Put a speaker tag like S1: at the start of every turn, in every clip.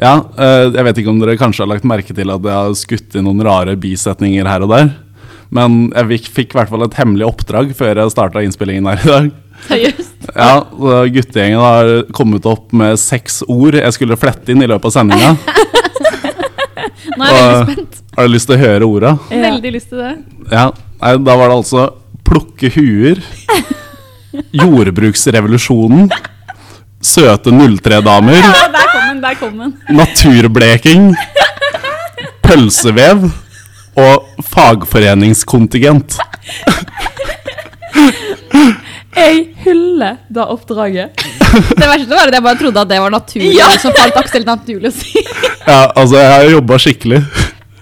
S1: Ja, eh, jeg vet ikke om dere kanskje har lagt merke til at jeg har skutt inn noen rare bisetninger her og der. Men jeg fikk, i hvert fall et hemmelig oppdrag før jeg starta innspillingen her i dag.
S2: Seriøst?
S1: Ja, Guttegjengen har kommet opp med seks ord jeg skulle flette inn i løpet av sendinga.
S2: Nå er jeg veldig spent.
S1: Har du lyst til å høre orda?
S3: Ja.
S2: Veldig lyst til det.
S1: Ja, nei, Da var det altså plukke huer, jordbruksrevolusjonen, søte 03-damer,
S2: Ja, den, der kom den.
S1: naturbleking, pølsevev og fagforeningskontingent.
S3: Jeg hyller da oppdraget.
S2: Det verste var at jeg bare trodde at det var naturlig.
S3: Ja.
S2: som falt Aksel naturlig å si.
S1: Ja, altså, jeg har jobba skikkelig.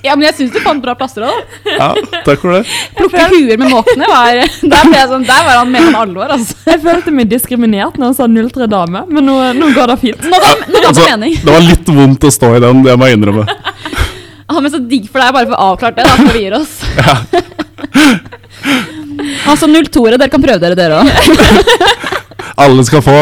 S2: Ja, men jeg syns du fant bra plasser òg.
S1: Ja, takk for det.
S2: Plukke huer med måkene var Der, ble jeg sånn, der var han mer enn alvor, altså.
S3: Jeg følte meg diskriminert når han sa 03 dame, men nå, nå går det fint.
S2: Nå ga nå det
S1: Altså,
S2: mening.
S1: det var litt vondt å stå i den, det må jeg innrømme.
S2: Han men så digg for deg, bare for å avklare det, da, før vi gir oss. Altså 02-ere, dere kan prøve dere, dere òg.
S1: Alle skal få.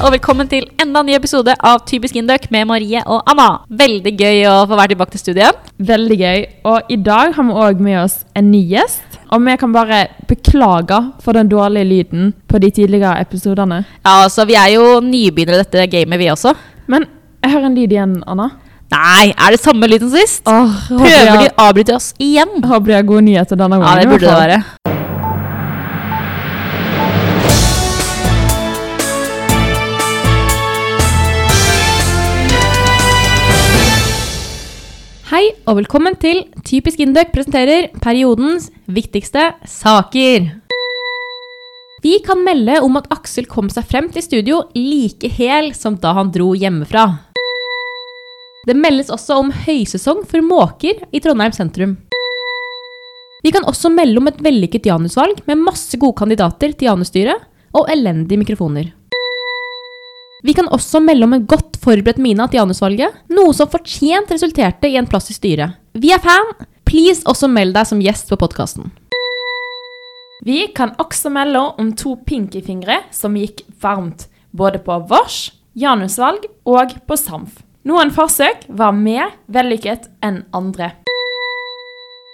S2: Og velkommen til enda en ny episode av Typisk Induc med Marie og Anna. Veldig gøy å få være tilbake til studiet.
S3: Veldig gøy. Og i dag har vi òg med oss en ny gjest. Og vi kan bare beklage for den dårlige lyden på de tidligere episodene.
S2: Ja, altså Vi er jo nybegynnere i dette gamet, vi også.
S3: Men jeg hører en lyd igjen, Anna.
S2: Nei, er det samme lyd som sist?
S3: Åh, Prøver
S2: Prøver de å avbryte oss igjen?
S3: håper de har gode nyheter denne gangen.
S2: Ja, det burde det være. Hei og velkommen til Typisk Induc presenterer periodens viktigste saker. Vi kan melde om at Aksel kom seg frem til studio like hel som da han dro hjemmefra. Det meldes også om høysesong for måker i Trondheim sentrum. Vi kan også melde om et vellykket janusvalg med masse gode kandidater til janusstyret og elendige mikrofoner. Vi kan også melde om en godt forberedt Mina til janusvalget, noe som fortjent resulterte i en plass i styret. Vi er fan! Please også meld deg som gjest på podkasten.
S3: Vi kan også melde om to pinkifingre som gikk varmt, både på vårs, janusvalg og på SAMF. Noen forsøk var mer vellykket enn andre.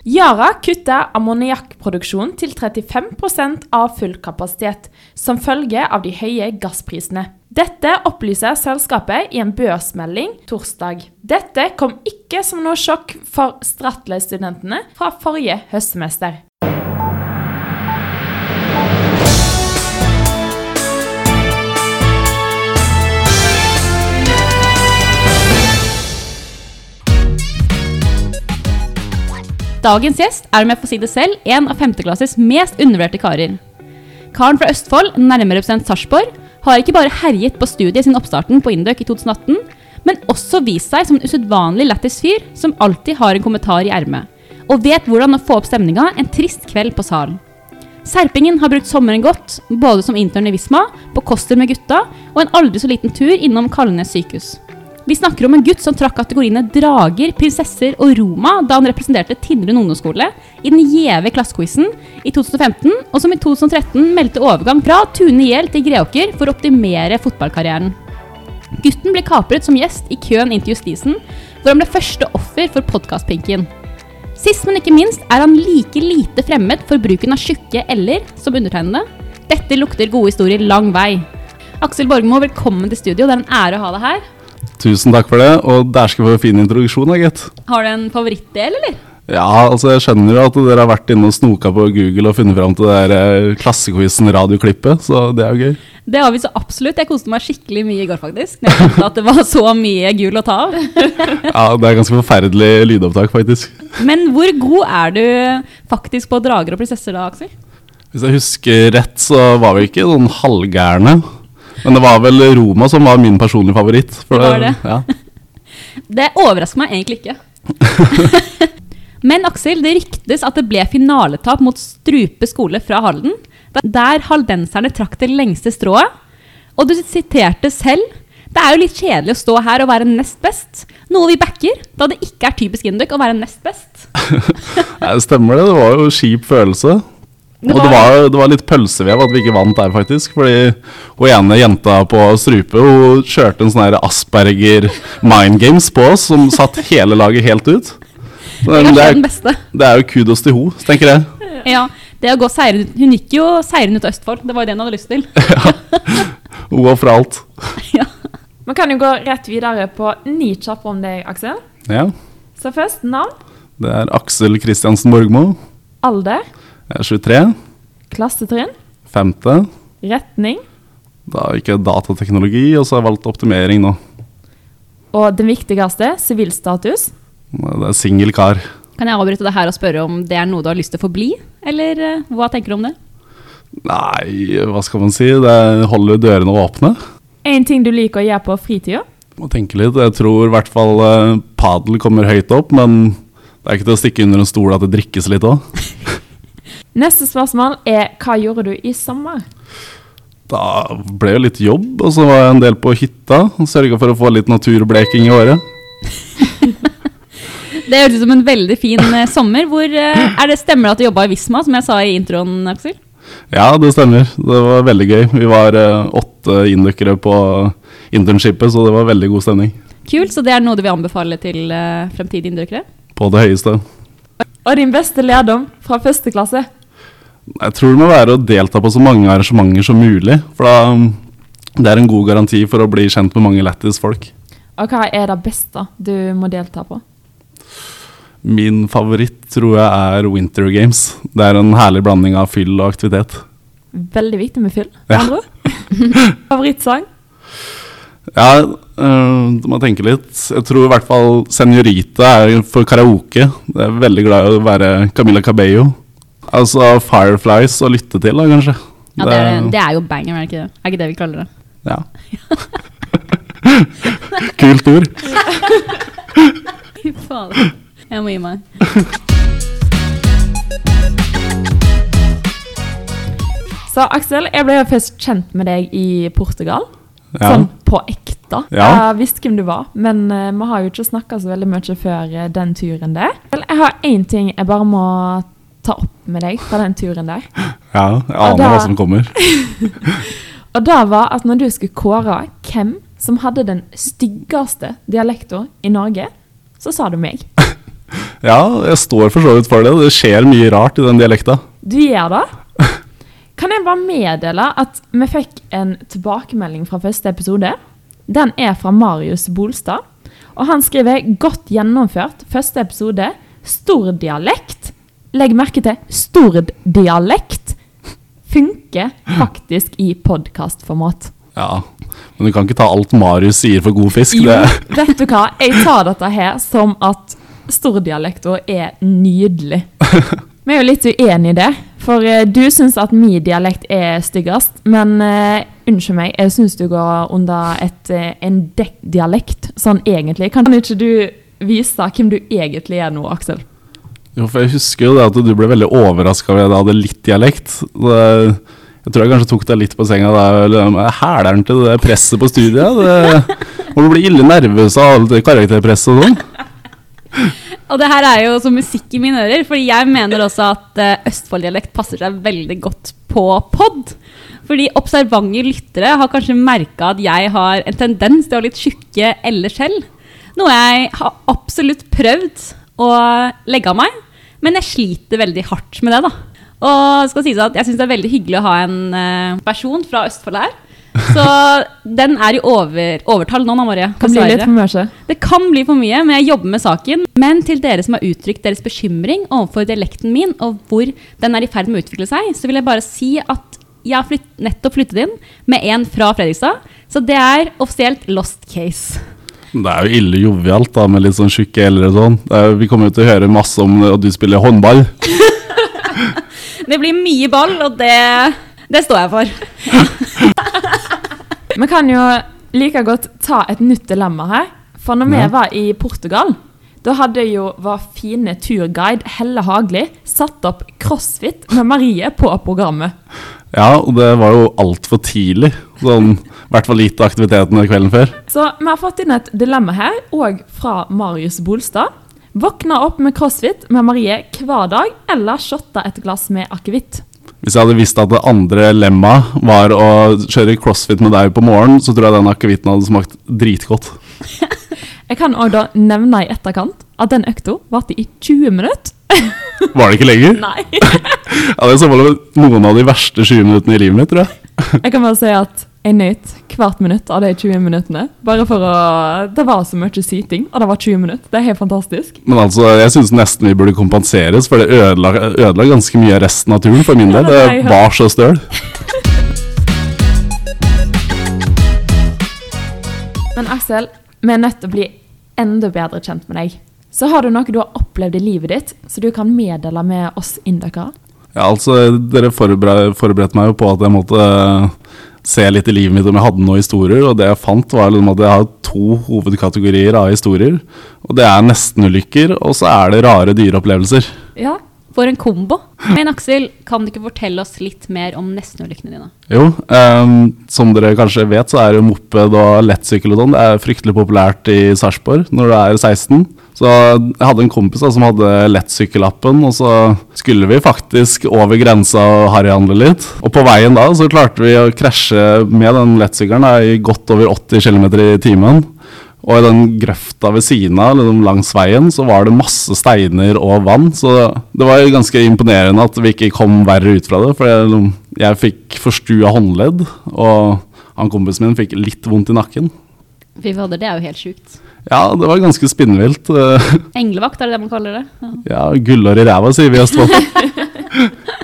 S3: Yara kutter ammoniakkproduksjonen til 35 av full kapasitet, som følge av de høye gassprisene. Dette opplyser selskapet i en børsmelding torsdag. Dette kom ikke som noe sjokk for Stratløy-studentene fra forrige høstsemester.
S2: Dagens gjest er, om jeg får si det selv, en av femteklasses mest undervurderte karer. Karen fra Østfold, nærmere bestemt Sarpsborg, har ikke bare herjet på studiet siden oppstarten på Induc i 2018, men også vist seg som en usedvanlig lættis fyr som alltid har en kommentar i ermet, og vet hvordan å få opp stemninga en trist kveld på salen. Serpingen har brukt sommeren godt, både som intern i Visma, på Koster med gutta og en aldri så liten tur innom Kalnes sykehus. Vi snakker om en gutt som trakk kategoriene drager, prinsesser og Roma da han representerte Tindrun ungdomsskole i den gjeve klassequizen i 2015, og som i 2013 meldte overgang fra Tune IL til Greåker for å optimere fotballkarrieren. Gutten ble kapret som gjest i køen inn til Justisen, hvor han ble første offer for podkastpinken. Sist, men ikke minst er han like lite fremmed for bruken av tjukke l-er som undertegnede. Dette lukter gode historier lang vei. Aksel Borgmo, velkommen til studio. Det er en ære å ha deg her.
S1: Tusen takk for det, og dæsken for en fin introduksjon, da, gitt.
S2: Har du en favorittdel, eller?
S1: Ja, altså jeg skjønner jo at dere har vært inne og snoka på Google og funnet fram til det der eh, Klassequizen-radioklippet, så det er jo gøy.
S2: Det har vi så absolutt. Jeg koste meg skikkelig mye i går, faktisk. Når jeg fant at det var så mye gull å ta av.
S1: Ja, Det er ganske forferdelig lydopptak, faktisk.
S2: Men hvor god er du faktisk på drager og prinsesser da, Aksel?
S1: Hvis jeg husker rett, så var vi ikke noen halvgærne. Men det var vel Roma som var min personlige favoritt.
S2: Det var det.
S1: Ja.
S2: Det overrasker meg egentlig ikke. Men Aksel, det ryktes at det ble finaletap mot Strupe skole fra Halden, der haldenserne trakk det lengste strået. Og du siterte selv det er jo litt kjedelig å stå her og være nest best, noe vi backer, da det ikke er typisk Induk å være nest best.
S1: Nei, det stemmer det. Det var jo kjip følelse.
S2: Det
S1: og det
S2: var-
S1: det var litt pølsevev at vi ikke vant der, faktisk. Fordi hun ene jenta på Strupe hun kjørte en sånn Asperger mind games på oss, som satt hele laget helt ut. Det
S2: er,
S1: det, er, det er jo kudos til henne, tenker jeg.
S2: Ja, det å gå seieren, ut- Hun gikk jo seirende ut av Østfold. Det var jo det hun hadde lyst til.
S1: Hun går for alt.
S2: ja.
S3: Man kan jo gå rett videre på ni kjappe om deg, Aksel.
S1: Ja.
S3: Så først navn,
S1: Det er Aksel Kristiansen Borgmo.
S3: alder,
S1: er 23.
S3: klassetrinn,
S1: Femte.
S3: retning
S1: Da gikk jeg datateknologi, og så har jeg valgt optimering nå.
S3: og den viktigste, sivilstatus.
S1: Det er singel kar.
S2: Kan jeg avbryte det her og spørre om det er noe du har lyst til å forbli? Eller eh, hva tenker du om det?
S1: Nei, hva skal man si? Det holder dørene åpne.
S3: En ting du liker å gjøre på fritida.
S1: Må tenke litt. Jeg tror i hvert fall uh, padel kommer høyt opp, men det er ikke til å stikke under en stol at det drikkes litt òg.
S3: Neste spørsmål er hva gjorde du i sommer?
S1: Da ble det litt jobb, og så var jeg en del på hytta. Sørga for å få litt naturbleking i året.
S2: Det høres ut som en veldig fin eh, sommer. Hvor, eh, er det Stemmer det at du jobba i Visma, som jeg sa i introen? Aksel?
S1: Ja, det stemmer. Det var veldig gøy. Vi var eh, åtte inndøkkere på internshipet, så det var veldig god stemning.
S2: Kult, så det er noe du vil anbefale til eh, fremtidige inndøkkere?
S1: På det høyeste.
S3: Og din beste lærdom fra første klasse?
S1: Jeg tror det må være å delta på så mange arrangementer som mulig. For da, um, det er en god garanti for å bli kjent med mange lættis folk.
S3: Og hva er det beste du må delta på?
S1: Min favoritt tror jeg er Winter Games. Det er en herlig blanding av fyll og aktivitet.
S3: Veldig viktig med fyll.
S1: Ja.
S3: Favorittsang?
S1: Ja, øh, må tenke litt. Jeg tror i hvert fall Senorita er for karaoke. Jeg er veldig glad i å være Camilla Cabello. Altså Fireflies å lytte til, da, kanskje.
S2: Ja, det er, det er jo banger, er det ikke det? Er ikke det vi kaller det?
S1: Ja. Kult ord.
S2: Fy fader. Jeg må gi meg.
S3: Så Aksel, jeg ble jo først kjent med deg i Portugal.
S1: Ja.
S3: Sånn på ekte.
S1: Ja.
S3: Jeg visste hvem du var, men uh, vi har jo ikke snakka så veldig mye før uh, den turen der. Jeg har én ting jeg bare må ta opp med deg fra den turen der.
S1: ja, jeg aner
S3: da-
S1: hva som kommer.
S3: Og det var at når du skulle kåre hvem som hadde den styggeste dialekten i Norge, så sa du meg.
S1: Ja, jeg står for så vidt for det. Det skjer mye rart i den dialekta.
S3: Du gjør det? Kan jeg bare meddele at vi fikk en tilbakemelding fra første episode. Den er fra Marius Bolstad. Og han skriver 'godt gjennomført første episode'. Stor dialekt. Legg merke til Stord-dialekt Funker faktisk i podkastformat.
S1: Ja, Men du kan ikke ta alt Marius sier for god fisk.
S3: Jo,
S1: Det,
S3: vet du hva? Jeg tar dette her som at stordialekta er nydelig. Vi er jo litt uenige i det, for eh, du syns at min dialekt er styggest. Men uh, unnskyld meg, jeg syns du går under et, eh, en dialekt sånn egentlig. Kan ikke du vise hvem du egentlig er nå, Aksel?
S1: Jo, for Jeg husker jo det at du ble veldig overraska over at jeg hadde litt dialekt. Det, jeg tror jeg kanskje tok deg litt på senga da. eller, Hæleren til det presset på studiet. Det, hvor du blir ille nervøs av alt det karakterpresset og sånn.
S2: Og det her er jo som musikk i mine ører, fordi jeg mener også at uh, Østfold-dialekt passer seg veldig godt på pod. Fordi observante lyttere har kanskje merka at jeg har en tendens til å ha litt tjukke l-er selv. Noe jeg har absolutt prøvd å legge av meg, men jeg sliter veldig hardt med det. da. Og skal sies at jeg syns det er veldig hyggelig å ha en eh, person fra Østfold her. Så den er i over, overtall nå, Anna Marie.
S3: Kan bli litt for mye.
S2: Det kan bli for mye, men jeg jobber med saken. Men til dere som har uttrykt deres bekymring overfor dialekten min, og hvor den er i ferd med å utvikle seg, så vil jeg bare si at jeg har flytt, nettopp flyttet inn med en fra Fredrikstad. Så det er offisielt lost case.
S1: Det er jo ille jovialt da, med litt sånn tjukke l-er og sånn. Det er- Vi kommer jo til å høre masse om at du spiller håndball.
S2: Det blir mye ball, og det, det står jeg for.
S3: Vi kan jo like godt ta et nytt dilemma her. For når vi var i Portugal, da hadde jo vår fine turguide Helle Hagli satt opp crossfit med Marie på programmet.
S1: Ja, og det var jo altfor tidlig. Sånn, I hvert fall lite aktiviteten kvelden før.
S3: Så vi har fått inn et dilemma her, òg fra Marius Bolstad. Våkne opp med crossfit med Marie hver dag, eller shotte et glass med akevitt.
S1: Hvis jeg hadde visst at det andre lemmaet var å kjøre crossfit med deg på morgenen, så tror jeg den akevitten hadde smakt dritgodt.
S3: Jeg kan òg da nevne i etterkant at den økta varte i 20 minutter.
S1: Var det ikke lenger?
S3: Nei.
S1: Ja, det er noen av de verste 20 minuttene i livet mitt, tror jeg.
S3: Jeg kan bare si at jeg nøt hvert minutt av de 20 minuttene. Bare for å Det var så mye syting, og det var 20 minutter. Det er helt fantastisk.
S1: Men altså, jeg syns nesten vi burde kompenseres, for det ødela, ødela ganske mye av resten av turen for min del.
S3: Det
S1: var så støl.
S3: Men Aksel, vi er nødt til å bli enda bedre kjent med deg. Så har du noe du har opplevd i livet ditt, så du kan meddele med oss indokere?
S1: Ja, altså, dere forbered, forberedte meg jo på at jeg måtte eh, se litt i livet mitt om jeg hadde noen historier, og det jeg fant var liksom at jeg har to hovedkategorier av historier. Og det er nestenulykker, og så er det rare dyreopplevelser.
S3: Ja.
S2: For en kombo. Men Aksel, kan du ikke fortelle oss litt mer om nestenulykkene dine?
S1: Jo, um, som dere kanskje vet, så er jo moped og lettsykkel og sånn det er fryktelig populært i Sarpsborg når du er 16. Så jeg hadde en kompis da, som hadde lettsykkellappen, og så skulle vi faktisk over grensa og harryhandle litt. Og på veien da så klarte vi å krasje med den lettsykkelen i godt over 80 km i timen. Og i den grøfta ved siden av, liksom langs veien, så var det masse steiner og vann. Så det var jo ganske imponerende at vi ikke kom verre ut fra det. For jeg, jeg fikk forstua håndledd, og han kompisen min fikk litt vondt i nakken.
S2: Fy fader, det er jo helt sjukt.
S1: Ja, det var ganske spinnvilt.
S2: Englevakt, er det det man kaller det? Ja.
S1: Ja, gullår i ræva, sier vi i Østfold.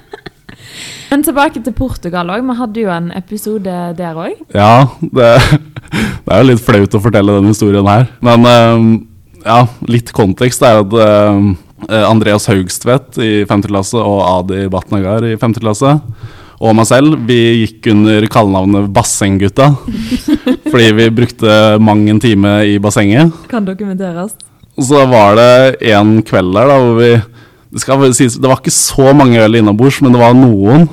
S3: Men tilbake til Portugal òg. Vi hadde jo en episode der òg.
S1: Ja, det, det er jo litt flaut å fortelle den historien her. Men eh, ja, litt kontekst er at eh, Andreas Haugstvedt i 5. klasse og Adi Batnagar i 5. klasse og meg selv, vi gikk under kallenavnet Bassenggutta. fordi vi brukte mang en time i bassenget.
S3: Kan dokumenteres.
S1: Og så var det en kveld der da, hvor vi det, skal sies, det var ikke så mange øl innabords, men det var noen.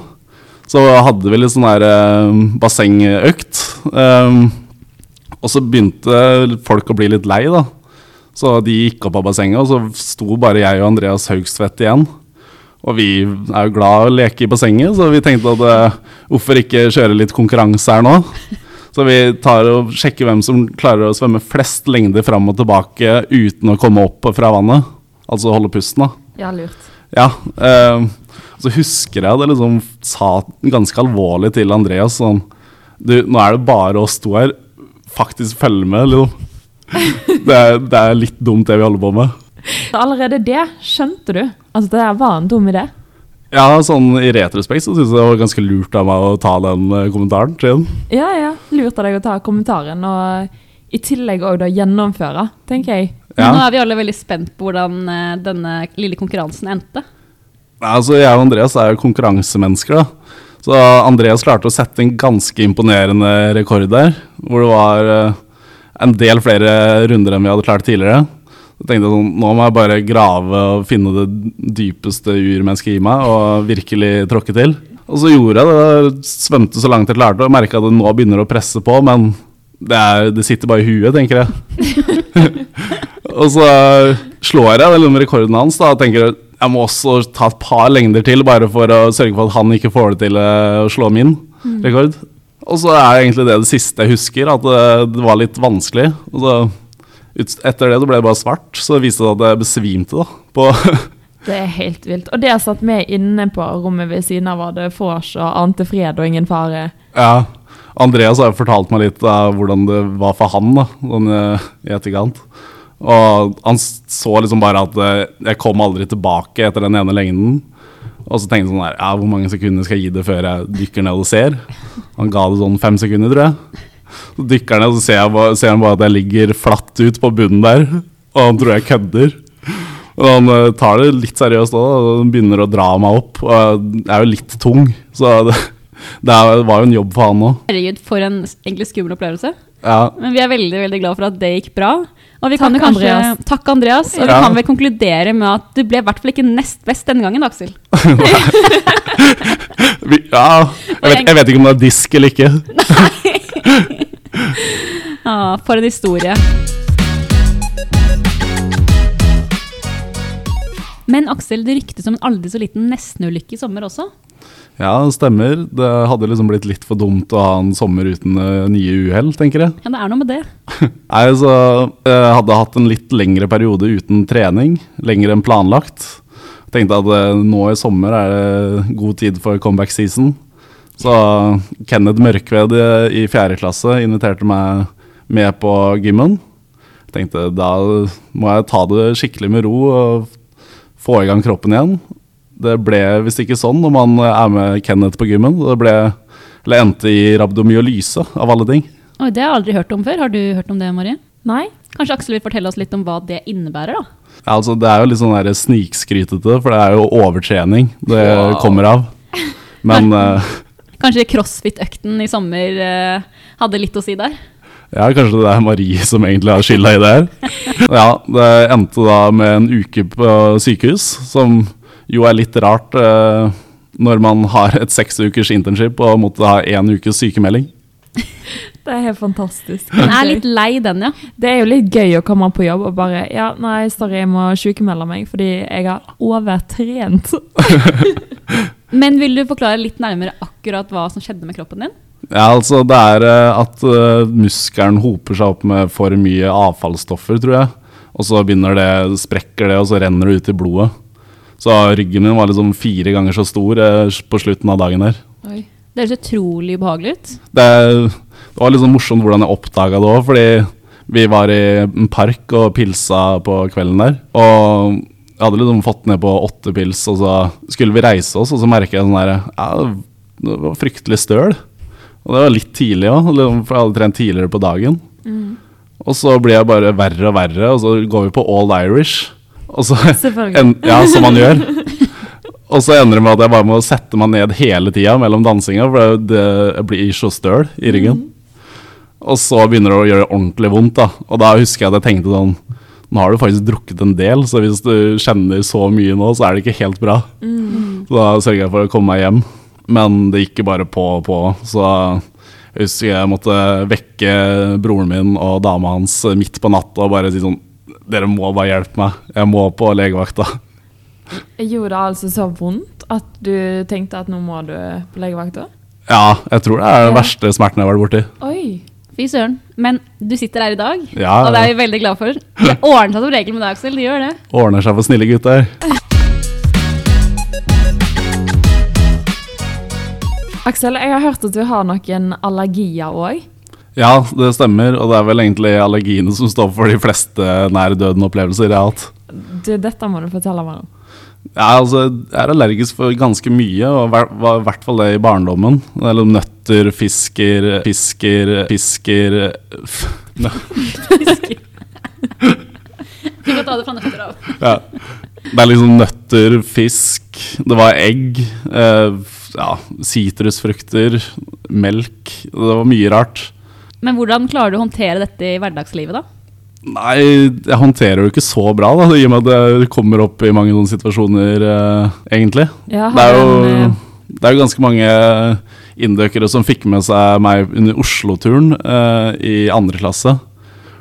S1: Så hadde vi litt sånn der eh, bassengøkt. Um, og så begynte folk å bli litt lei, da. Så de gikk opp av bassenget, og så sto bare jeg og Andreas Haugstvedt igjen. Og vi er jo glad i å leke i bassenget, så vi tenkte at eh, hvorfor ikke kjøre litt konkurranse her nå? Så vi tar og sjekker hvem som klarer å svømme flest lengder fram og tilbake uten å komme opp fra vannet. Altså holde pusten, da.
S3: Ja, lurt.
S1: Ja. Eh, så husker jeg det liksom sa ganske alvorlig til Andreas sånn Du, nå er det bare oss to her. Faktisk følg med, liksom. Det er, det er litt dumt, det vi holder på med.
S3: Så allerede det skjønte du. Altså, det var en dum idé.
S1: Ja, sånn i retrospekt så syns jeg det var ganske lurt av meg å ta den eh, kommentaren til.
S3: Ja, ja. Lurt av deg å ta kommentaren, og i tillegg òg da gjennomføre, tenker jeg.
S2: Ja. nå er vi alle veldig spent på hvordan eh, denne lille konkurransen endte.
S1: Altså, jeg og Andreas er jo konkurransemennesker, da. Så Andreas klarte å sette en ganske imponerende rekord der, hvor det var eh, en del flere runder enn vi hadde klart tidligere. Så tenkte jeg sånn, nå må jeg bare grave og finne det dypeste urmennesket i meg, og virkelig tråkke til. Og så gjorde jeg det, svømte så langt jeg klarte, og merka at det nå begynner å presse på, men det, er, det sitter bare i huet, tenker jeg. og så slår jeg den rekorden hans, da, og tenker jeg må også ta et par lengder til, bare for å sørge for at han ikke får det til eh, å slå min rekord. Og så er egentlig det det siste jeg husker, at det, det var litt vanskelig. Og så ut, etter det så ble det bare svart, så det viste det at jeg besvimte da. På,
S3: Det er helt vilt. Og det satt vi inne på rommet ved siden av, var det vors og ante fred og ingen fare.
S1: ja, Andreas har jo fortalt meg litt av hvordan det var for han da, sånn eh, i etterkant. Og han så liksom bare at eh, jeg kom aldri tilbake etter den ene lengden. Og så tenkte jeg sånn der, ja, hvor mange sekunder skal jeg gi det før jeg dykker ned og ser? Han ga det sånn fem sekunder, tror jeg. Så dykker han ned, og så ser, jeg ser han bare at jeg ligger flatt ut på bunnen der. Og han tror jeg kødder. Og han eh, tar det litt seriøst òg, og han begynner å dra meg opp. Og jeg er jo litt tung, så det, det var jo en jobb for han òg.
S2: Herregud, for en egentlig skummel opplevelse.
S1: Ja,
S2: Men vi er veldig veldig glad for at det gikk bra. Og vi kan
S3: Takk,
S2: jo kanskje,
S3: Andreas.
S2: Takk, Andreas. Og vi
S1: Ja.
S2: kan vel konkludere med at du ble i hvert fall ikke nest best denne gangen, Aksel.
S1: vi, ja jeg, vet, jeg vet ikke om det er disk eller ikke.
S2: Ah, for en historie. Men Aksel, det ryktes om en aldri så liten nestenulykke i sommer også.
S1: Ja, det stemmer. Det hadde liksom blitt litt for dumt å ha en sommer uten eh, nye uhell, tenker jeg.
S2: Ja, det er noe med det.
S1: Nei, så jeg hadde hatt en litt lengre periode uten trening, lenger enn planlagt. Tenkte at eh, nå i sommer er det god tid for comeback season. Så Kenneth Mørkved i fjerde klasse inviterte meg med på gymmen. Tenkte da må jeg ta det skikkelig med ro og få i gang kroppen igjen. Det ble visst ikke sånn når man er med Kenneth på gymmen. Det ble, eller endte i rabdomyolyse, av alle ting.
S2: Oi, det har jeg aldri hørt om før. Har du hørt om det, Marie?
S3: Nei?
S2: Kanskje Aksel vil fortelle oss litt om hva det innebærer, da?
S1: Ja, altså, det er jo litt sånn der snikskrytete, for det er jo overtrening det
S3: Wow.
S1: kommer av. Men eh,
S2: Kanskje crossfit-økten i sommer uh, hadde litt å si der?
S1: ja, kanskje det er Marie som egentlig har skylda i det her. Ja, det endte da med en uke på sykehus, som jo er litt rart uh, når man har et seks ukers internship og måtte ha én ukes sykemelding.
S3: Det er helt fantastisk.
S2: Den er litt lei, den, ja.
S3: Det er jo litt gøy å komme på jobb og bare Ja, nei, sorry, jeg må sykemelde meg fordi jeg har overtrent.
S2: Men vil du forklare litt nærmere akkurat hva som skjedde med kroppen din?
S1: Ja, altså det er eh, at eh, muskelen hoper seg opp med for mye avfallsstoffer, tror jeg. Og så begynner det, sprekker det, og så renner det ut i blodet. Så ryggen min var liksom fire ganger så stor eh, på slutten av dagen der.
S3: Oi.
S2: Det høres utrolig ubehagelig ut.
S1: Det, det var sånn morsomt hvordan jeg oppdaga det òg, fordi vi var i en park og pilsa på kvelden der. Og jeg hadde liksom fått ned på åtte pils, og så skulle vi reise oss, og så merker jeg sånn der Ja, det var fryktelig støl. Og det var litt tidlig òg, for jeg hadde trent tidligere på dagen. Og så blir jeg bare verre og verre, og så går vi på All Irish. Og så, en, ja, som man gjør. Og så ender det med at jeg bare må sette meg ned hele tida mellom dansinga, for det, det blir så støl i ryggen. Og så begynner det å gjøre ordentlig vondt, da. Og da husker jeg at jeg tenkte sånn Nå har du faktisk drukket en del, så hvis du kjenner så mye nå, så er det ikke helt bra. Så da sørger jeg for å komme meg hjem. Men det gikk bare på og på, så jeg husker jeg måtte vekke broren min og dama hans midt på natta og bare si sånn Dere må bare hjelpe meg. Jeg må på legevakta.
S3: Gjorde det altså så vondt at du tenkte at nå må du på legevakta?
S1: Ja, jeg tror det er den
S3: Ja.
S1: verste smerten jeg har vært borti.
S3: Oi.
S2: Fy søren. Men du sitter her i dag,
S1: Ja,
S2: og det er vi veldig glad for. Det ordner seg som regel med deg, Aksel. Det gjør det.
S1: ordner seg for snille gutter.
S3: Aksel, jeg har hørt at du har noen allergier òg.
S1: Ja, det stemmer, og det er vel egentlig allergiene som står for de fleste nær døden-opplevelser jeg har hatt.
S3: Du, dette må du fortelle meg om.
S1: Ja, altså, jeg er allergisk for ganske mye, og var i hvert fall det i barndommen. Eller nøtter, fisker, fisker, fisker f- nø-
S2: Du kan ta det fra nøtter av.
S1: ja. Det er liksom nøtter, fisk, det var egg, eh, ja, sitrusfrukter, melk. Det var mye rart.
S2: Men hvordan klarer du å håndtere dette i hverdagslivet, da?
S1: Nei, jeg håndterer det ikke så bra, da, i og med at det kommer opp i mange sånne situasjoner, eh, egentlig.
S3: Ja,
S1: Det er, jo,
S3: eh,
S1: det er jo ganske mange inndøkere som fikk med seg meg under Oslo-turen eh, i andre klasse.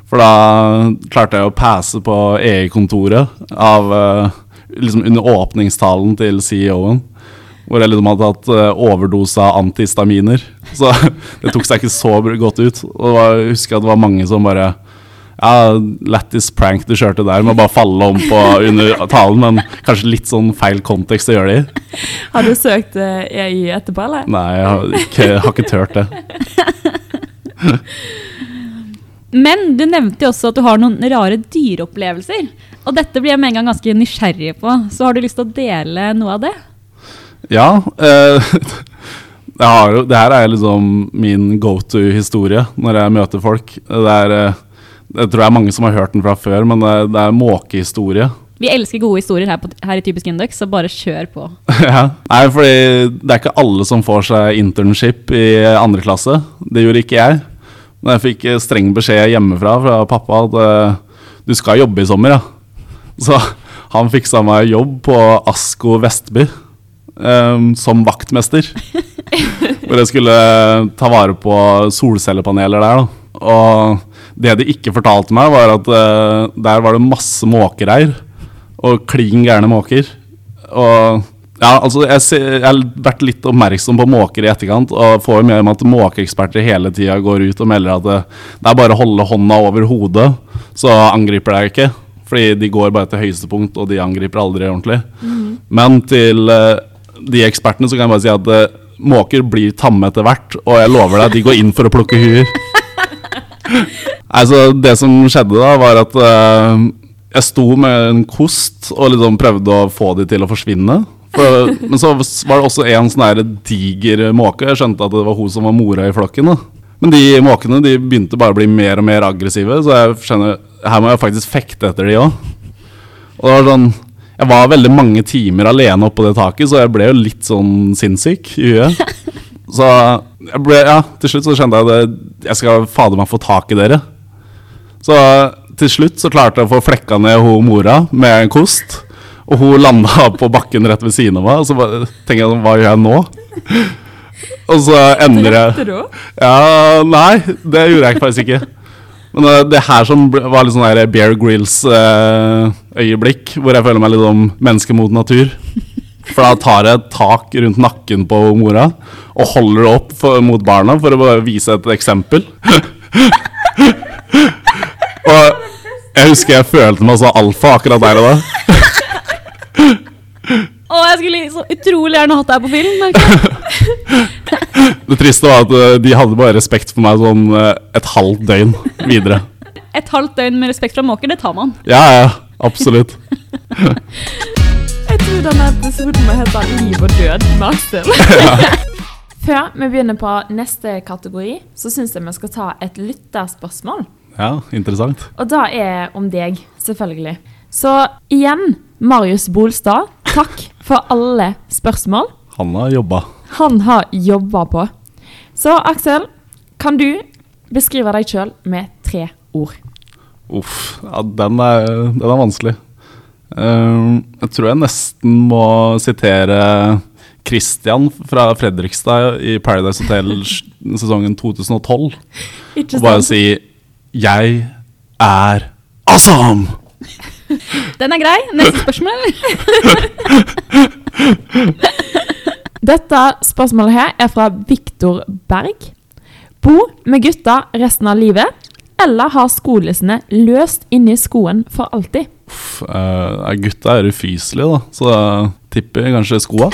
S1: For da klarte jeg å passe på EI-kontoret av eh, liksom under åpningstalen til CEO-en. Hvor jeg liksom hadde tatt eh, overdose av antihistaminer. Så det tok seg ikke så godt ut. Og var, jeg husker at det var mange som bare ja, lættis prank du kjørte der med å bare falle om på under talen, men kanskje litt sånn feil kontekst å gjøre det i.
S3: Har du søkt eh, EI etterpå, eller?
S1: Nei, jeg har ikke, har ikke tørt det.
S2: Men du nevnte jo også at du har noen rare dyreopplevelser. Og dette blir jeg med en gang ganske nysgjerrig på. Så har du lyst til å dele noe av det?
S1: Ja, eh, har det her er liksom min go to-historie når jeg møter folk. Det er, eh, jeg tror det er mange som har hørt den fra før, men det, det er måkehistorie.
S2: Vi elsker gode historier her, på, her i Typisk Indøk, så bare kjør på.
S1: ja. Nei, fordi det er ikke alle som får seg internship i andre klasse. Det gjorde ikke jeg. Men jeg fikk eh, streng beskjed hjemmefra fra pappa at eh, du skal jobbe i sommer, ja. Så han fiksa meg jobb på Asko Vestby eh, som vaktmester. Hvor jeg skulle ta vare på solcellepaneler der. Da. Og det de ikke fortalte meg, var at eh, der var det masse måkereir. og klin gærne måker. Og ja, altså jeg, ser, jeg har vært litt oppmerksom på måker i etterkant, og får med meg at måkeeksperter hele tida går ut og melder at det, det er bare å holde hånda over hodet, så angriper deg ikke. Fordi de går bare til høyeste punkt, og de angriper aldri ordentlig. Men til eh, de ekspertene så kan jeg bare si at uh, måker blir tamme etter hvert, og jeg lover deg, de går inn for å plukke huer. Altså, det som skjedde da, var at uh, jeg sto med en kost og liksom prøvde å få de til å forsvinne. For, men så var det også en sånn diger måke. Jeg skjønte at det var hun som var mora i flokken. da. Men de måkene de begynte bare å bli mer og mer aggressive, så jeg skjønner, her må jeg faktisk fekte etter de òg. Og det var sånn Jeg var veldig mange timer alene oppå det taket, så jeg ble jo litt sånn sinnssyk i huet. Så jeg ble, ja, til slutt så skjønte jeg at jeg skal fader meg få tak i dere. Så til slutt så klarte jeg å få flekka ned hun mora med en kost. Og hun landa på bakken rett ved siden av meg. Og så bare tenker jeg hva gjør jeg nå? Og så ender jeg Ja, nei, det gjorde jeg faktisk ikke. Men eh, det her som var litt sånn der Bear Grills-øyeblikk, hvor jeg føler meg litt om menneske mot natur. For da tar jeg et tak rundt nakken på mora og holder det opp for, mot barna for å bare vise et eksempel. og jeg husker jeg følte meg så alfa akkurat der og da.
S2: Å, jeg skulle så utrolig gjerne hatt deg på film.
S1: Det triste var at eh, de hadde bare respekt for meg sånn eh, et halvt døgn videre.
S2: Et halvt døgn med respekt fra måker, det tar man.
S1: Ja, ja, absolutt.
S3: Jeg tror denne episoden må hete Liv og død med Aksel. Før vi begynner på neste kategori, så syns jeg vi skal ta et lytterspørsmål.
S1: Ja, interessant.
S3: Og da er om deg, selvfølgelig. Så igjen, Marius Bolstad, takk for alle spørsmål
S1: Han har jobba.
S3: han har jobba på. Så Aksel, kan du beskrive deg sjøl med tre ord?
S1: Uff, ja, den er, den er vanskelig. Uh, jeg tror jeg nesten må sitere Christian fra Fredrikstad i Paradise Hotel sesongen 2012.
S3: Ikke
S1: Og bare si 'Jeg er awesome'!
S2: Den er grei. Neste spørsmål, eller?
S3: Dette spørsmålet her er fra Viktor Berg. Bo med gutta resten av livet, eller ha skolissene løst inni skoen for alltid?
S1: Uff, uh, gutta er ufyselige, da, så jeg tipper kanskje skoa.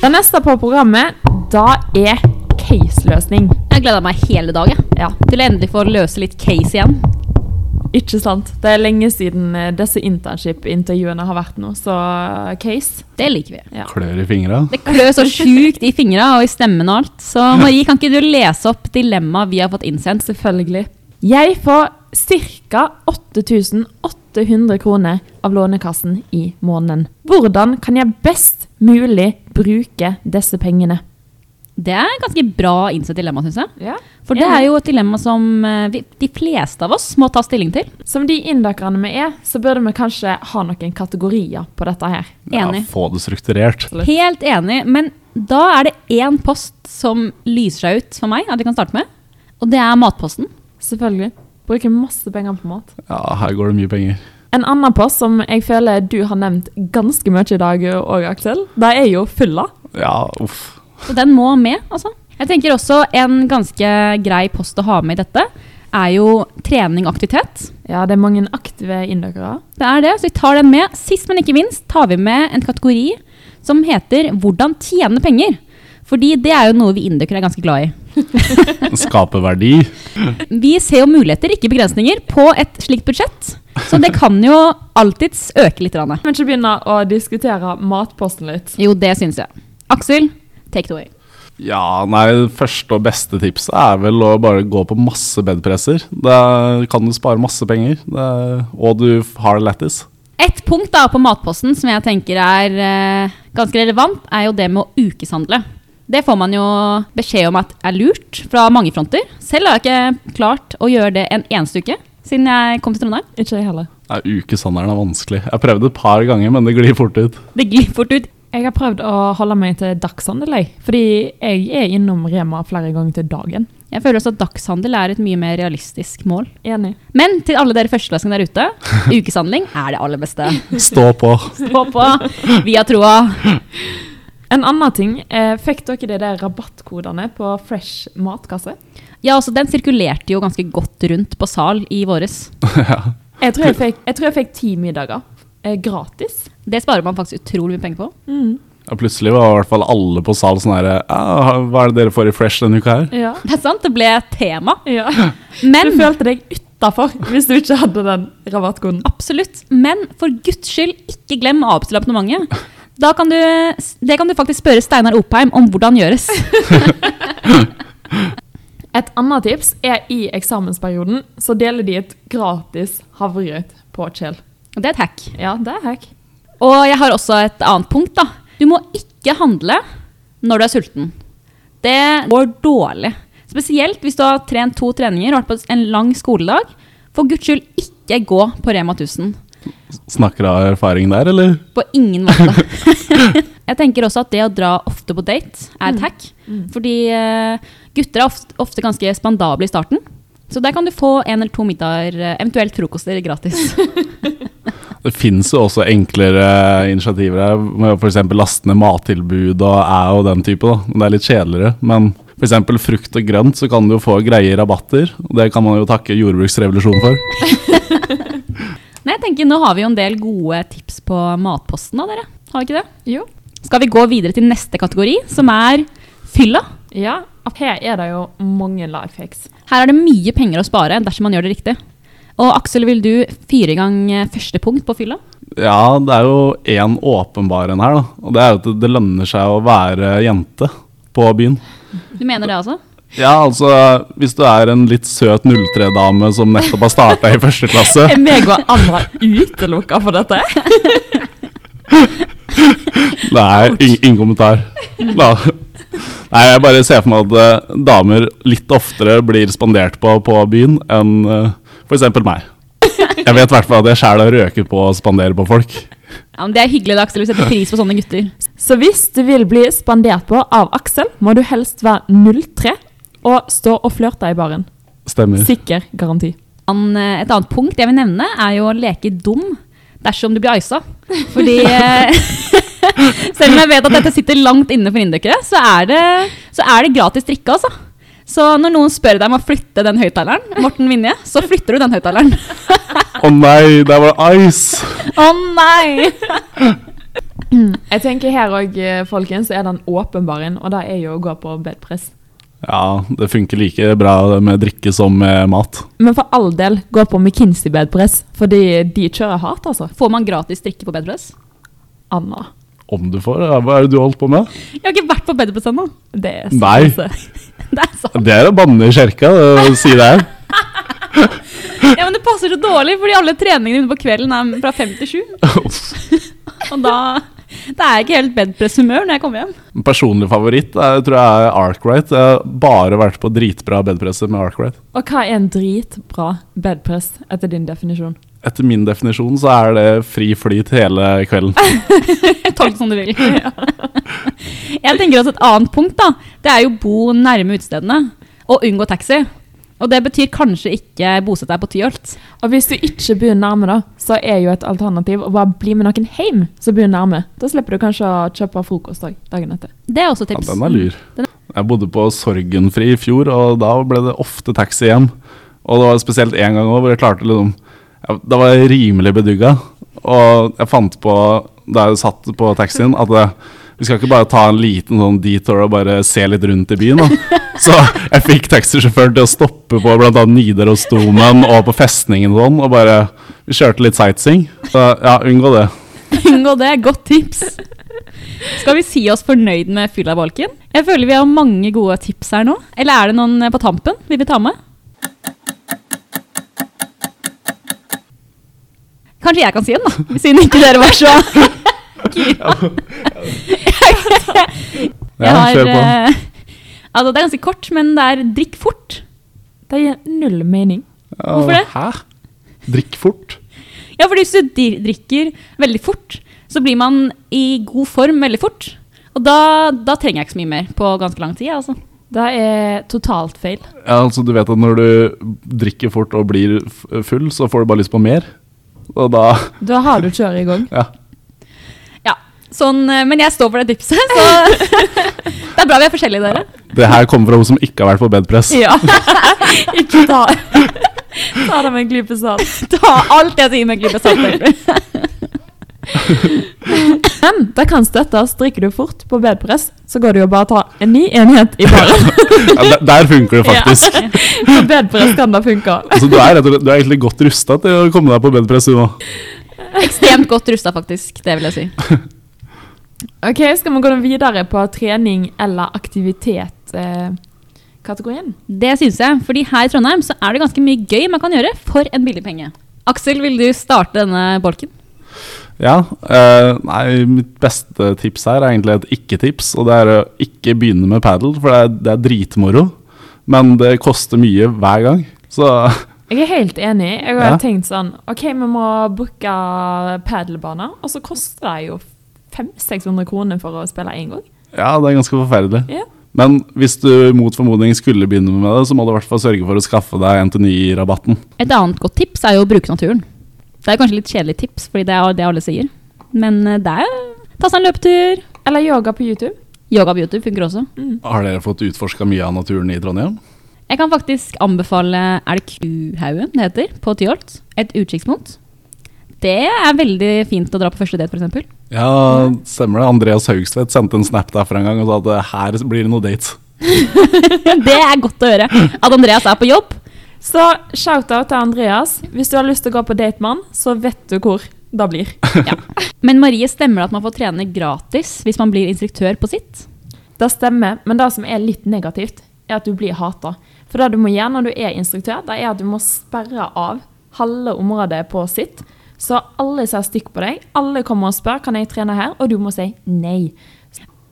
S3: Det neste på programmet, da er case-løsning.
S2: Jeg gleder meg hele dagen jeg.
S3: Ja,
S2: til å endelig få løse litt case igjen.
S3: Ikke sant? Det er lenge siden eh, disse internship-intervjuene har vært nå, så eh, case.
S2: Det liker vi.
S3: Ja.
S1: Klør i fingra.
S2: Det klør så sjukt i fingra og i stemmen og alt. Så Marie, kan ikke du lese opp dilemmaet vi har fått innsendt?
S3: Selvfølgelig. Jeg får ca. 8800 kroner av Lånekassen i måneden. Hvordan kan jeg best mulig bruke disse pengene?
S2: Det er et ganske bra innsett dilemma, syns jeg.
S3: Ja.
S2: For det er jo et dilemma som eh, vi, de fleste av oss må ta stilling til.
S3: Som de inndøkkerne vi er, så burde vi kanskje ha noen kategorier på dette her.
S2: Enig.
S1: Ja, få det strukturert.
S2: Helt enig. Men da er det én post som lyser seg ut for meg, at vi kan starte med. Og det er matposten.
S3: Selvfølgelig. Bruker masse penger på mat.
S1: Ja, her går det mye penger.
S3: En annen post som jeg føler du har nevnt ganske mye i dag òg, Aksel, det er jo fylla.
S1: Ja, uff.
S2: Så den må med, altså. Jeg tenker også en ganske grei post å ha med i dette, er jo trening og aktivitet.
S3: Ja, det er mange aktive innløkere.
S2: Det er det, så vi tar den med. Sist, men ikke minst, tar vi med en kategori som heter 'Hvordan tjene penger'. Fordi det er jo noe vi indøkere er ganske glad i.
S1: Skape verdi.
S2: Vi ser jo muligheter, ikke begrensninger, på et slikt budsjett. Så det kan jo alltids øke litt.
S3: Men ikke begynne å diskutere matposten litt.
S2: Jo, det syns jeg. Aksel, take it away.
S1: Ja, nei, det første og beste tipset er vel å bare gå på masse bedpresser. Da kan du spare masse penger, det, og du har det lættis.
S2: Et punkt da på matposten som jeg tenker er eh, ganske relevant, er jo det med å ukeshandle. Det får man jo beskjed om at er lurt fra mange fronter. Selv har jeg ikke klart å gjøre det en eneste uke siden jeg kom til Trondheim.
S3: Ikke jeg heller.
S1: Nei, Ukeshandelen er vanskelig. Jeg prøvde et par ganger, men det glir fort ut.
S2: Det glir fort ut.
S3: Jeg har prøvd å holde meg til dagshandel, jeg. Fordi jeg er innom Rema flere ganger til dagen.
S2: Jeg føler også at dagshandel er et mye mer realistisk mål.
S3: Enig.
S2: Men til alle dere førsteklassinger der ute, ukeshandling er det aller beste.
S1: Stå på.
S2: Stå på. Vi har troa.
S3: En annen ting, eh, fikk dere de der rabattkodene på Fresh matkasse?
S2: Ja, altså Den sirkulerte jo ganske godt rundt på sal i våres.
S1: ja.
S3: Jeg tror jeg fikk, jeg tror jeg fikk ti middager. Eh, gratis.
S2: Det sparer man faktisk utrolig mye penger på.
S3: Mm.
S1: Ja, plutselig var i hvert fall alle på sal sånn herre Hva er det dere får i Fresh denne uka her?
S3: Ja.
S2: Det er sant, det ble tema.
S3: ja.
S2: Men
S3: Du følte deg utafor hvis du ikke hadde den rabattkoden.
S2: Absolutt. Men for guds skyld, ikke glem å avbestille abonnementet. Da kan du, det kan du faktisk spørre Steinar Opheim om hvordan gjøres.
S3: Et annet tips er i eksamensperioden så deler de et gratis havregrøt på Kjell.
S2: Det er et hack.
S3: Ja, det er hack.
S2: Og jeg har også et annet punkt. da. Du må ikke handle når du er sulten. Det går dårlig. Spesielt hvis du har trent to treninger og vært på en lang skoledag. For guds skyld, ikke gå på Rema 1000.
S1: Snakker du av erfaring der, eller?
S2: På ingen måte. jeg tenker også at det å dra ofte på date er et hack. Fordi eh, gutter er ofte, ofte ganske spandable i starten. Så der kan du få en eller to middager, eh, eventuelt frokoster, gratis.
S1: Det fins jo også enklere initiativer her, med f.eks. laste ned mattilbud og æ og den type. da. Det er litt kjedeligere. Men f.eks. frukt og grønt så kan du jo få greie rabatter. og Det kan man jo takke jordbruksrevolusjonen for.
S2: Nei, jeg tenker Nå har vi jo en del gode tips på matposten da, dere. Har vi ikke det?
S3: Jo.
S2: Skal vi gå videre til neste kategori, som er fylla?
S3: Ja, her er det jo mange lifehacks.
S2: Her er det mye penger å spare dersom man gjør det riktig. Og Aksel, vil du fire ganger gang eh, første punkt på fylla?
S1: Ja, det er jo én åpenbar en her, da. Og det er jo at det lønner seg å være jente på byen.
S2: Du mener det altså?
S1: Ja, altså hvis du er en litt søt 03-dame som nettopp har starta i første klasse
S3: Er meg og Anna utelukka for dette?
S1: Nei, ingen, ingen kommentar. Da. Nei, jeg bare ser for meg at eh, damer litt oftere blir spandert på på byen enn uh, f.eks. meg. Jeg vet i hvert fall at jeg sjæl har røket på å spandere på folk.
S2: Ja, men Det er hyggelig, da, Aksel. Vi setter pris på sånne gutter.
S3: Så hvis du vil bli spandert på av Aksel, må du helst være 03 og stå og flørte i baren.
S1: Stemmer.
S3: Sikker garanti.
S2: An- eh, Et annet punkt jeg vil nevne, er jo å leke dum dersom du blir isa. Fordi eh, selv om jeg vet at dette sitter langt inne for inndøkkere, så er det, så er det gratis drikke, altså. Så når noen spør deg om å flytte den høyttaleren, Morten Vinje, så flytter du den høyttaleren.
S1: Å nei, der var det ice!
S2: Å nei!
S3: Jeg tenker her òg, folkens, så er den åpenbaren, og det er jo å gå på bedpress.
S1: Ja, det funker like bra med drikke som med mat.
S3: Men for all del, gå på McKinsey bedpress, fordi de kjører hardt, altså.
S2: Får man gratis drikke på Bedpress?
S3: Anna.
S1: Om du får. ja, Hva er det du har holdt på med?
S2: Jeg har ikke vært på Bedpress ennå.
S3: Det er så
S1: Nei.
S2: Det er sant.
S1: Det er å banne i kjerka, det å si det her.
S2: Ja, men det passer så dårlig, fordi alle treningene på kvelden er fra fem til sju. Og da, det er jeg ikke helt bedpress-humør når jeg kommer hjem.
S1: Personlig favoritt er, tror jeg er Arkwright. Jeg har bare vært på dritbra bedpresser med Arkwright.
S3: Og hva er en dritbra bedpress, etter din definisjon?
S1: Etter min definisjon så er det fri flyt hele kvelden.
S2: Tolk som du vil. Jeg tenker også et annet punkt, da. Det er jo bo nærme utestedene. Og unngå taxi. Og det betyr kanskje ikke bosette deg på Tyholt.
S3: Og hvis du ikke bor nærme, da, så er jo et alternativ å bare bli med noen hjem som bor nærme. Da slipper du kanskje å kjøpe frokost dagen etter.
S2: Det er også tips.
S1: Ja, den er lur. Jeg bodde på Sorgenfri i fjor, og da ble det ofte taxi hjem. Og det var spesielt én gang også, hvor jeg klarte liksom Da var jeg rimelig bedugga. Og jeg fant på, da jeg satt på taxien, at det, vi skal ikke bare ta en liten sånn detour og bare se litt rundt i byen. Da. Så jeg fikk taxisjåføren til å stoppe på bl.a. Nidarosdomen og på festningen og sånn, og bare Vi kjørte litt sightseeing. Så ja, unngå det.
S2: Unngå det. Godt tips. Skal vi si oss fornøyd med fyllabolken? Jeg føler vi har mange gode tips her nå. Eller er det noen på tampen vi vil ta med? Kanskje jeg kan si den, da? Siden ikke dere var så gira.
S1: Ja, kjør på.
S2: eh, altså, det er ganske kort, men det er drikk fort.
S3: Det gir null mening.
S2: Hvorfor det?
S1: Hæ? Drikk fort?
S2: Ja, for hvis du drikker veldig fort, så blir man i god form veldig fort. Og da, da trenger jeg ikke så mye mer på ganske lang tid. Altså.
S3: Det er totalt feil.
S1: Ja, altså Du vet at når du drikker fort og blir full, så får du bare lyst på mer. Og da
S3: Da har du kjøret i gang.
S1: Ja.
S2: Ja, sånn, eh, men jeg står for det tipset, så det er bra vi er forskjellige, dere.
S1: Det her kommer fra hun som ikke har vært på bedpress.
S3: Ja. Ikke ta Ta det med en klype salt.
S2: Ta alt jeg sier med en klype salt. egentlig.
S3: Men det kan støttes. Drikker du fort på bedpress, så går det jo bare å ta en ny enhet i baren.
S1: Ja, der- funker det faktisk.
S3: På bedpress kan det funke.
S1: Altså, du, er, du er egentlig godt rusta til å komme deg på bedpress nå.
S2: Ekstremt godt rusta, faktisk. Det vil jeg si.
S3: Ok, Skal vi gå videre på trening eller aktivitet-kategorien?
S2: Det syns jeg, fordi her i Trondheim så er det ganske mye gøy man kan gjøre for en billig penge. Aksel, vil du starte denne bolken?
S1: Ja. Uh, nei, mitt beste tips her er egentlig et ikke-tips, og det er å ikke begynne med padel, for det er, det er dritmoro. Men det koster mye hver gang. Så
S3: jeg er helt enig. Jeg har
S1: Ja.
S3: tenkt sånn OK, vi må booke padelbaner, og så koster det jo 500-600 kroner for å spille én gang.
S1: ja, det er ganske forferdelig.
S3: Ja.
S1: Men hvis du mot formodning skulle begynne med det, så må du i hvert fall sørge for å skaffe deg NTNY-rabatten.
S2: Et annet godt tips er jo å bruke naturen. Det er kanskje litt kjedelig tips, fordi det er det alle sier. Men eh, det er ta seg en løpetur.
S3: Eller yoga på YouTube.
S2: Yoga på YouTube funker også.
S1: Har dere fått utforska mye av naturen i Trondheim?
S2: Jeg kan faktisk anbefale Er det Kuhaugen det heter? På Tyholt. Et utkikkspunkt. Det er veldig fint å dra på første date, f.eks.
S1: Ja, stemmer det. Andreas Haugstvedt sendte en snap derfra en gang og sa at her blir det noe date.
S2: det er godt å høre. At Andreas er på jobb.
S3: Så shout-out til Andreas. Hvis du har lyst til å gå på date med han, så vet du hvor det blir.
S2: Men Marie, stemmer det at man får trene gratis hvis man blir instruktør på sitt?
S3: Det stemmer, men det som er litt negativt, er at du blir hata. For det du må gjøre når du er instruktør, det er at du må sperre av halve området på sitt. Så alle ser stygt på deg. Alle kommer og spør kan jeg trene her, og du må si nei.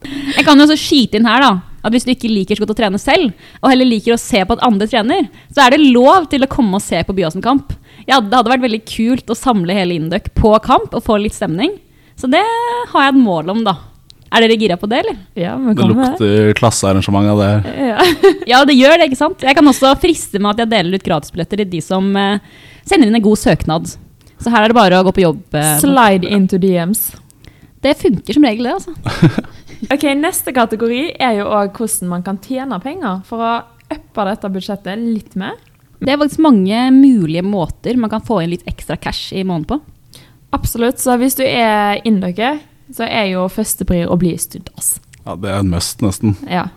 S2: Jeg kan jo også skyte inn her da, at hvis du ikke liker så godt å trene selv, og heller liker å se på at andre trener, så er det lov til å komme og se på Byåsen kamp. Ja, det hadde vært veldig kult å samle hele Induc på kamp og få litt stemning. Så det har jeg et mål om, da. Er dere gira på det, eller?
S3: Ja, men
S1: Det lukter klassearrangement av det.
S3: Ja.
S2: Ja, det gjør det, ikke sant? Jeg kan også friste med at jeg deler ut gratisbilletter til de som eh, sender inn en god søknad. Så her er det bare å gå på jobb. eh,
S3: Slide into DMs.
S2: Det funker som regel, det, altså.
S3: Ok, Neste kategori er jo òg hvordan man kan tjene penger for å uppe dette budsjettet litt mer.
S2: Det er faktisk mange mulige måter man kan få inn litt ekstra cash i måneden på.
S3: Absolutt. Så hvis du er inndøkker, så er jo førsteprir å bli studdas.
S1: Ja, det er en must, nesten.
S3: Ja.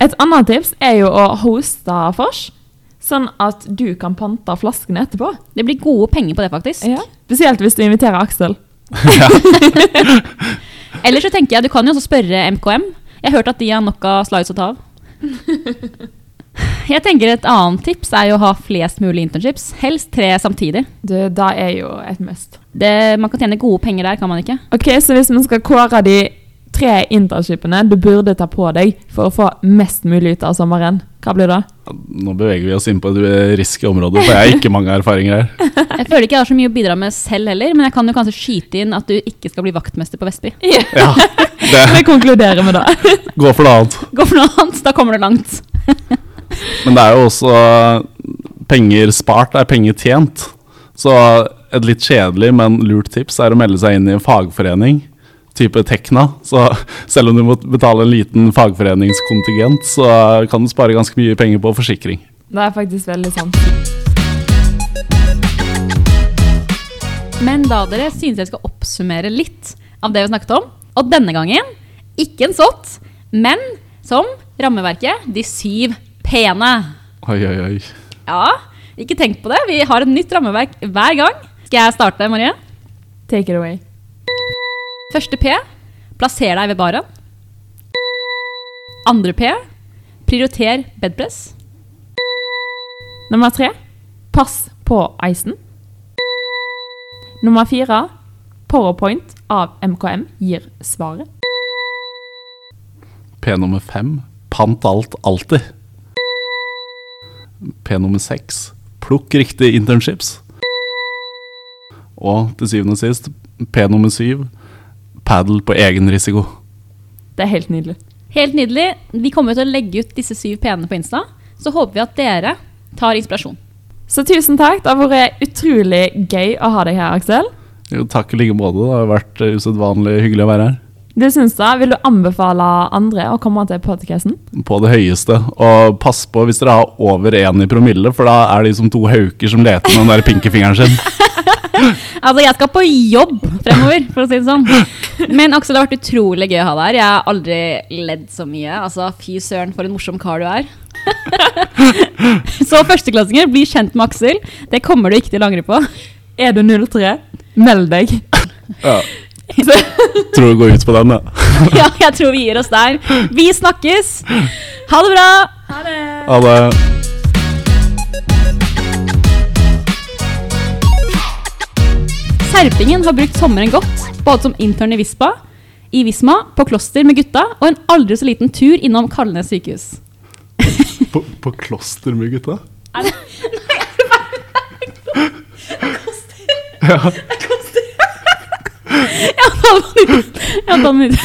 S3: Et annet tips er jo å hoste vors, sånn at du kan pante flaskene etterpå.
S2: Det blir gode penger på det, faktisk.
S3: Ja. Spesielt hvis du inviterer Aksel.
S2: Eller så tenker jeg, du kan jo også spørre MKM. Jeg har hørt at de har nok av slides å ta av. Jeg tenker Et annet tips er jo å ha flest mulig internships. Helst tre samtidig.
S3: Du, det er jo et must.
S2: Det, man kan tjene gode penger der, kan man ikke?
S3: Ok, Så hvis man skal kåre de tre internshipene du burde ta på deg for å få mest mulig ut av sommeren, hva blir det?
S1: Nå beveger vi oss inn på et risky område, for jeg har ikke mange erfaringer her.
S2: Jeg føler ikke jeg har så mye å bidra med selv heller, men jeg kan jo kanskje skyte inn at du ikke skal bli vaktmester på Vestby.
S1: Ja, det,
S3: Vi konkluderer med det.
S1: Gå for noe annet.
S2: Gå for noe annet, da kommer du langt.
S1: Men det er jo også penger spart er penger tjent. Så et litt kjedelig, men lurt tips er å melde seg inn i en fagforening, type Tekna. Så selv om du må betale en liten fagforeningskontingent, så kan du spare ganske mye penger på forsikring.
S3: Det er faktisk veldig sant.
S2: Men da dere synes jeg skal oppsummere litt av det vi snakket om. Og denne gangen ikke en sott, men som rammeverket de syv pene.
S1: Oi, oi, oi.
S2: Ja, ikke tenk på det. Vi har et nytt rammeverk hver gang. Skal jeg starte, Marie?
S3: Take it away.
S2: Første P. Plasser deg ved baren. Andre P. Prioriter bedpress.
S3: Nummer tre pass på isen. Nummer fire powerpoint av MKM gir svaret.
S1: P nummer fem pant alt alltid. P nummer seks plukk riktig internships. Og til syvende og sist P nummer syv padel på egen risiko.
S3: Det er helt nydelig.
S2: Helt nydelig. Vi kommer til å legge ut disse syv p-ene på Insta. Så håper vi at dere tar inspirasjon.
S3: Så tusen takk. Det har vært utrolig gøy å ha deg her, Aksel.
S1: Jo, takk i like måte. Det har vært usedvanlig hyggelig å være her.
S3: Du syns det? Vil du anbefale andre å komme til podkasten?
S1: På det høyeste. Og pass på hvis dere har over én i promille, for da er de som to hauker som leter med den der pinkefingeren sin.
S2: Altså, jeg skal på jobb fremover, for å si det sånn. Men Aksel, det har vært utrolig gøy å ha deg her. Jeg har aldri ledd så mye. Altså, Fy søren, for en morsom kar du er. så førsteklassinger, bli kjent med Aksel. Det kommer du ikke til å angre på.
S3: Er du 03? Meld deg.
S1: Ja. Tror du går ut på den, da.
S2: ja, jeg tror vi gir oss der. Vi snakkes. Ha det bra.
S3: Ha det.
S1: Ha det.
S2: Serpingen har brukt sommeren godt, både som intern i Vispa, i Visma, på kloster med gutta, og en aldri så liten tur innom Kalnes sykehus.
S1: På, på kloster med gutta? Nei,
S2: er det bare Kloster? Ja, ta den ut.